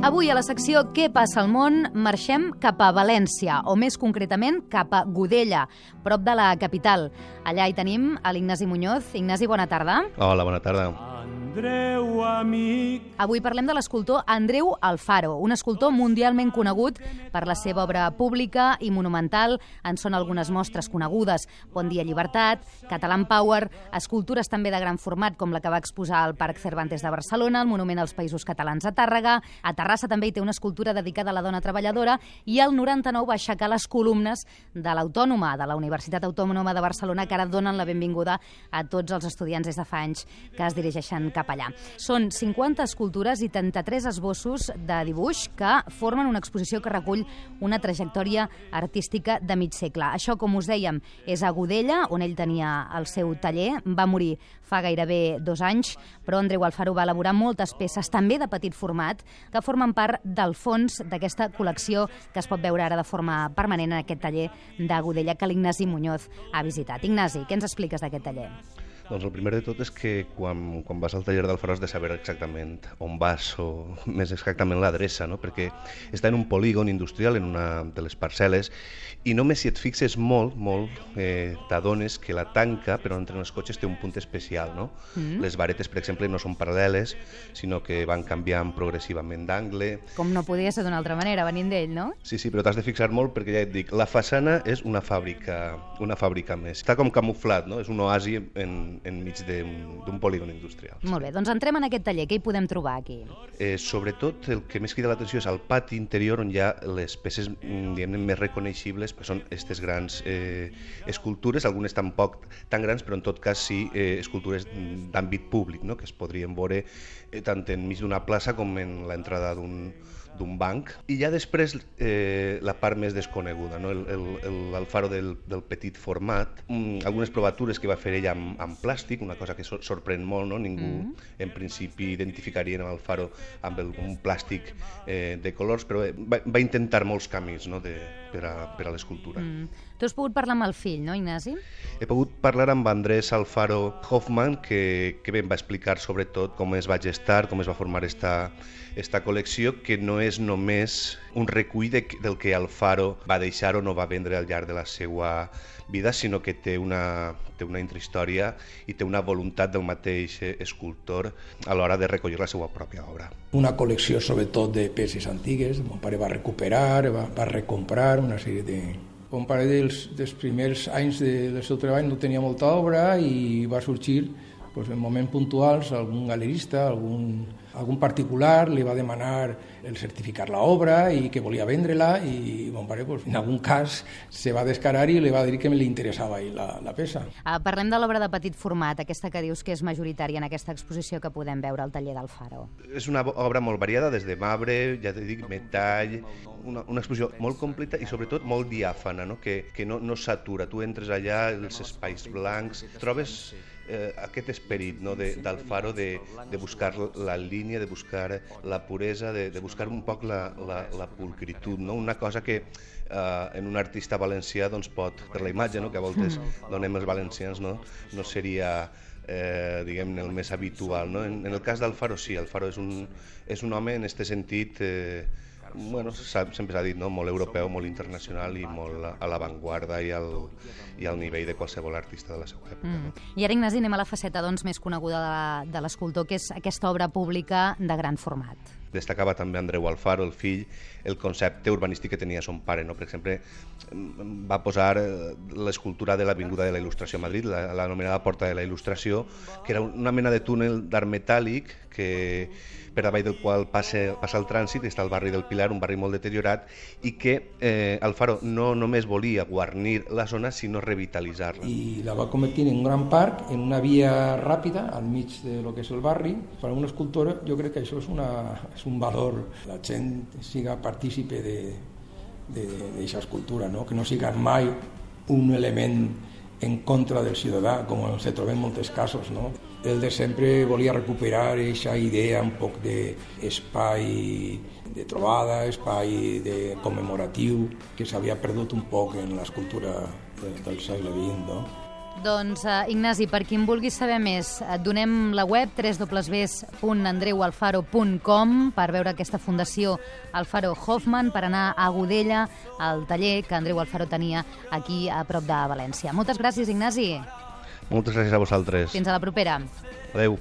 Avui a la secció Què passa al món marxem cap a València, o més concretament cap a Godella, prop de la capital. Allà hi tenim a l'Ignasi Muñoz. Ignasi, bona tarda. Hola, bona tarda. Andreu, amic. Avui parlem de l'escultor Andreu Alfaro, un escultor mundialment conegut per la seva obra pública i monumental. En són algunes mostres conegudes. Bon dia, llibertat, Catalan Power, escultures també de gran format, com la que va exposar al Parc Cervantes de Barcelona, el Monument als Països Catalans a Tàrrega. A Terrassa també hi té una escultura dedicada a la dona treballadora i el 99 va aixecar les columnes de l'Autònoma, de la Universitat Autònoma de Barcelona, que ara donen la benvinguda a tots els estudiants des de fa anys que es dirigeixen cap allà. Són 50 escultures i 33 esbossos de dibuix que formen una exposició que recull una trajectòria artística de mig segle. Això, com us dèiem, és a Godella, on ell tenia el seu taller. Va morir fa gairebé dos anys, però Andreu Alfaro va elaborar moltes peces, també de petit format, que formen part del fons d'aquesta col·lecció que es pot veure ara de forma permanent en aquest taller de Godella que l'Ignasi Muñoz ha visitat. Ignasi, què ens expliques d'aquest taller? Doncs el primer de tot és que quan, quan vas al taller has de saber exactament on vas o més exactament l'adreça, no? perquè està en un polígon industrial, en una de les parcel·les, i només si et fixes molt, molt, eh, t'adones que la tanca, però entre els cotxes té un punt especial. No? Mm. Les varetes, per exemple, no són paral·leles, sinó que van canviant progressivament d'angle. Com no podia ser d'una altra manera, venint d'ell, no? Sí, sí, però t'has de fixar molt perquè ja et dic, la façana és una fàbrica, una fàbrica més. Està com camuflat, no? És un oasi en, enmig d'un polígon industrial. Molt bé, doncs entrem en aquest taller. Què hi podem trobar aquí? Eh, sobretot, el que més crida l'atenció és el pati interior on hi ha les peces diguem més reconeixibles, que són aquestes grans eh, escultures, algunes tampoc tan grans, però en tot cas sí eh, escultures d'àmbit públic, no? que es podrien veure eh, tant enmig d'una plaça com en l'entrada d'un d'un banc. I ja després eh, la part més desconeguda, no? el, el, el, el faro del, del petit format, mm, algunes provatures que va fer ella amb, amb plàstic, una cosa que sor sorprèn molt, no? ningú mm. en principi identificaria el faro amb el, un plàstic eh, de colors, però va, va intentar molts camins no? de, per a, per a l'escultura. Mm. Tu has pogut parlar amb el fill, no, Ignasi? He pogut parlar amb Andrés Alfaro Hoffman, que, que bé, em va explicar sobretot com es va gestar, com es va formar esta, esta col·lecció, que no és només un recull de, del que Alfaro va deixar o no va vendre al llarg de la seva vida, sinó que té una, té una intrahistòria i té una voluntat del mateix escultor a l'hora de recollir la seva pròpia obra. Una col·lecció sobretot de peces antigues, mon pare va recuperar, va, va recomprar una sèrie de, mon pare dels, dels primers anys de, del seu treball no tenia molta obra i va sorgir pues, en moments puntuals algun galerista, algun, algun particular li va demanar el certificar l'obra i que volia vendre-la i mon pare pues, en algun cas se va descarar i li va dir que li interessava la, la peça. Uh, parlem de l'obra de petit format, aquesta que dius que és majoritària en aquesta exposició que podem veure al taller del Faro. És una obra molt variada, des de marbre, ja t'he dit, metall, una, una exposició molt completa i sobretot molt diàfana, no? que, que no, no s'atura. Tu entres allà, els espais blancs, trobes eh, aquest esperit no? de, del faro de, de buscar la línia, de buscar la puresa, de, de buscar un poc la, la, la pulcritud, no? una cosa que eh, en un artista valencià doncs, pot, per la imatge no? que a voltes donem els valencians, no, no seria eh, diguem el més habitual. No? En, en el cas del Faro sí, el Faro és un, és un home en aquest sentit eh, bueno, sempre s'ha dit, no? molt europeu, molt internacional i molt a l'avantguarda i, al, i al nivell de qualsevol artista de la seva època. Mm. No? I ara, Ignasi, anem a la faceta doncs, més coneguda de l'escultor, que és aquesta obra pública de gran format. Destacava també Andreu Alfaro, el fill, el concepte urbanístic que tenia son pare. No? Per exemple, va posar eh, l'escultura de l'Avinguda de la Il·lustració a Madrid, l'anomenada Porta de la Il·lustració, que era una mena de túnel d'art metàl·lic que per davall del qual passa, passa el trànsit, està el barri del Pilar, un barri molt deteriorat, i que eh, Alfaro no només volia guarnir la zona, sinó revitalitzar-la. I la va convertir en un gran parc, en una via ràpida, al mig de lo que és el barri. Per a una escultora jo crec que això és, una, un valor, la gent siga partícipe d'aquesta escultura, no? que no siga mai un element en contra del ciutadà, com se trobem en molts casos. No? El de sempre volia recuperar aquesta idea un poc d'espai de trobada, espai de commemoratiu, que s'havia perdut un poc en l'escultura del segle XX. No? Doncs, uh, Ignasi, per qui en vulgui saber més, et donem la web www.andreualfaro.com per veure aquesta fundació Alfaro Hoffman, per anar a Godella, al taller que Andreu Alfaro tenia aquí a prop de València. Moltes gràcies, Ignasi. Moltes gràcies a vosaltres. Fins a la propera. Adéu.